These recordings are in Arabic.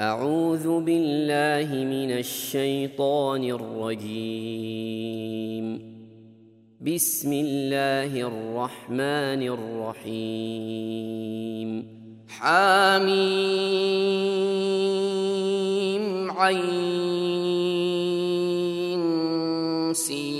أعوذ بالله من الشيطان الرجيم. بسم الله الرحمن الرحيم. حاميم عين سين.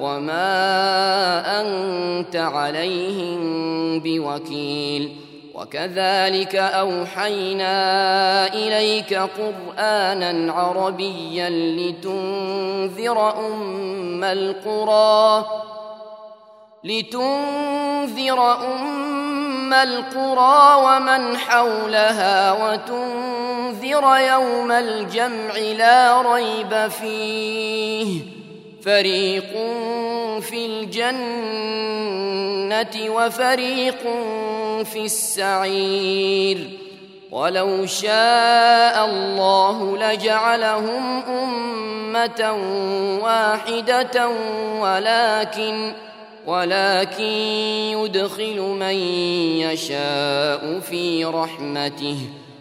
وما أنت عليهم بوكيل وكذلك أوحينا إليك قرآنا عربيا لتنذر أم القرى لتنذر أم القرى ومن حولها وتنذر يوم الجمع لا ريب فيه فريق في الجنة وفريق في السعير ولو شاء الله لجعلهم أمة واحدة ولكن ولكن يدخل من يشاء في رحمته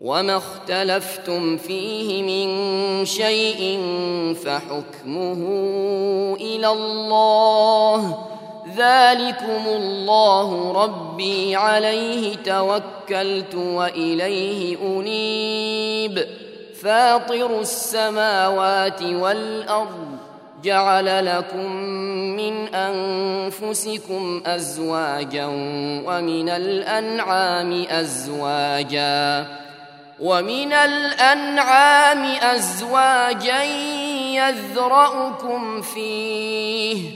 وما اختلفتم فيه من شيء فحكمه إلى الله ذلكم الله ربي عليه توكلت واليه انيب فاطر السماوات والارض جعل لكم من انفسكم ازواجا ومن الانعام ازواجا ومن الأنعام أزواجا يذرأكم فيه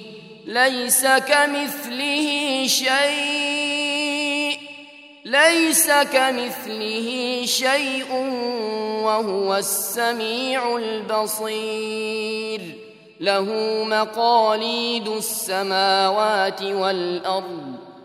ليس كمثله شيء ليس كمثله شيء وهو السميع البصير. له مقاليد السماوات والأرض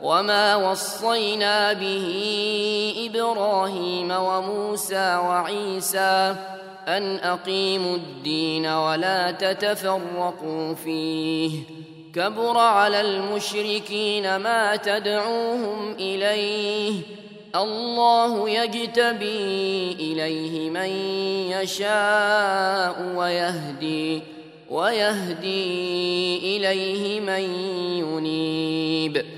وما وصينا به إبراهيم وموسى وعيسى ان اقيموا الدين ولا تتفرقوا فيه كبر على المشركين ما تدعوهم اليه الله يجتبي اليه من يشاء ويهدي ويهدي اليه من ينيب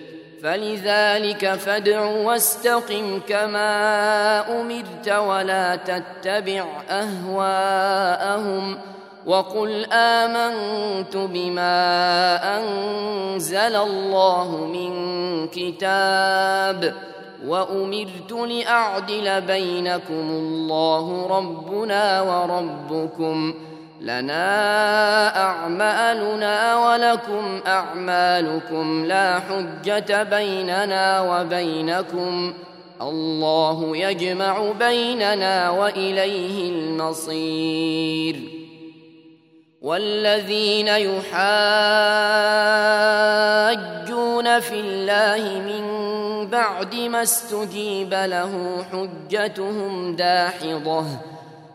فلذلك فادع واستقم كما أمرت ولا تتبع أهواءهم وقل آمنت بما أنزل الله من كتاب وأمرت لأعدل بينكم الله ربنا وربكم لنا أعمالنا ولكم أعمالكم لا حجة بيننا وبينكم. الله يجمع بيننا وإليه المصير. والذين يحاجون في الله من بعد ما استجيب له حجتهم داحضة.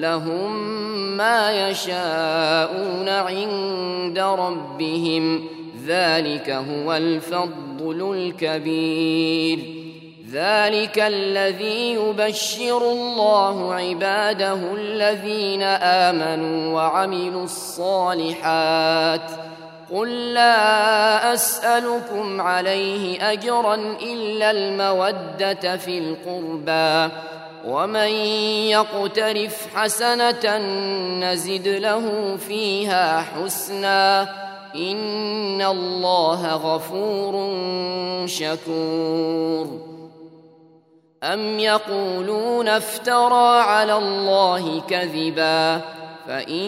لهم ما يشاءون عند ربهم. ذلك هو الفضل الكبير. ذلك الذي يبشر الله عباده الذين آمنوا وعملوا الصالحات. قل لا أسألكم عليه أجرا إلا المودة في القربى. ومن يقترف حسنة نزد له فيها حسنا. إن الله غفور شكور. أم يقولون افترى على الله كذبا. فإن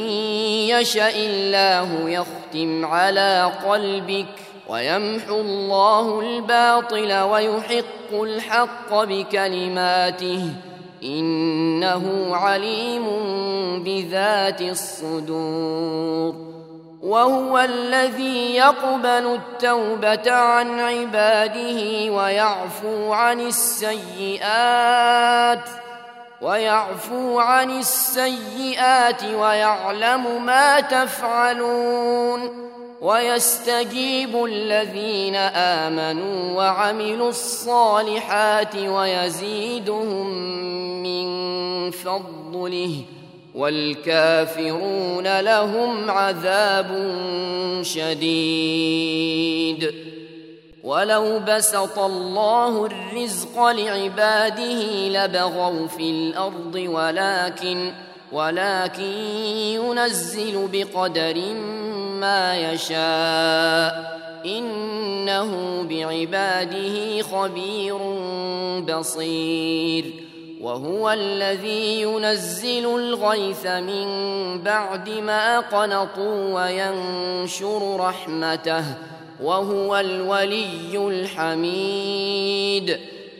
يشأ الله يختم على قلبك ويمحو الله الباطل ويحق الحق بكلماته. إنه عليم بذات الصدور. وهو الذي يقبل التوبة عن عباده ويعفو عن السيئات ويعفو عن السيئات ويعلم ما تفعلون. ويستجيب الذين آمنوا وعملوا الصالحات ويزيدهم من فضله والكافرون لهم عذاب شديد. ولو بسط الله الرزق لعباده لبغوا في الأرض ولكن ولكن ينزل بقدر ما يشاء. إنه بعباده خبير بصير. وهو الذي ينزل الغيث من بعد ما قنطوا وينشر رحمته. وهو الولي الحميد.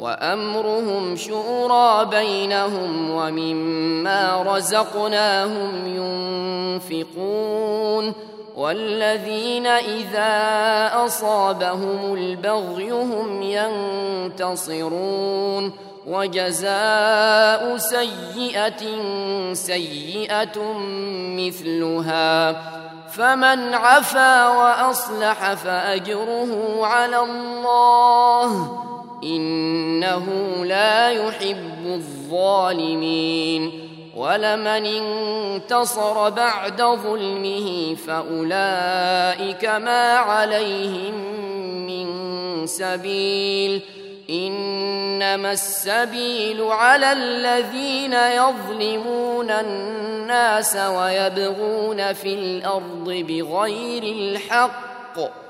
وأمرهم شورى بينهم ومما رزقناهم ينفقون والذين إذا أصابهم البغي هم ينتصرون وجزاء سيئة سيئة مثلها فمن عفا وأصلح فأجره على الله إنه لا يحب الظالمين ولمن انتصر بعد ظلمه فأولئك ما عليهم من سبيل إنما السبيل على الذين يظلمون الناس ويبغون في الأرض بغير الحق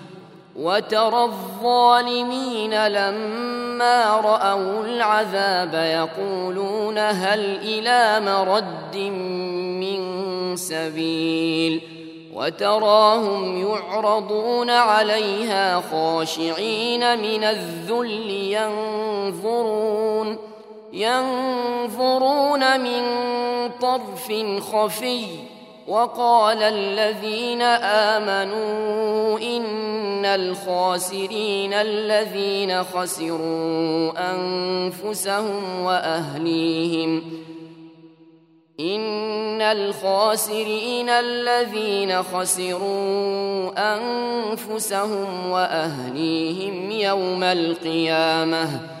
وترى الظالمين لما رأوا العذاب يقولون هل إلى مرد من سبيل وتراهم يعرضون عليها خاشعين من الذل ينظرون ينظرون من طرف خفي وقال الذين آمنوا إن الخاسرين الذين خسروا أنفسهم وأهليهم إن الخاسرين الذين خسروا أنفسهم وأهليهم يوم القيامة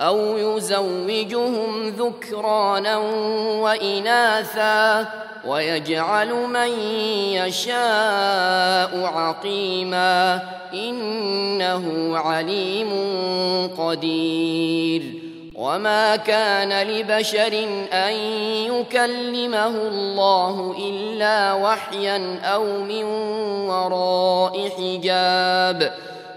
أو يزوجهم ذكرانا وإناثا ويجعل من يشاء عقيما إنه عليم قدير. وما كان لبشر أن يكلمه الله إلا وحيا أو من وراء حجاب ۖ.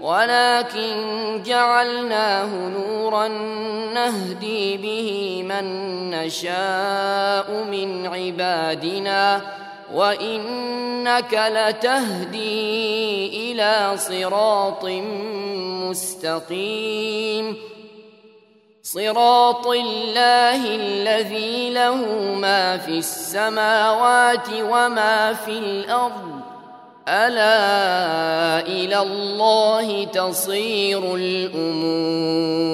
ولكن جعلناه نورا نهدي به من نشاء من عبادنا وإنك لتهدي إلى صراط مستقيم. صراط الله الذي له ما في السماوات وما في الأرض. ألا إلى الله تصير الأمور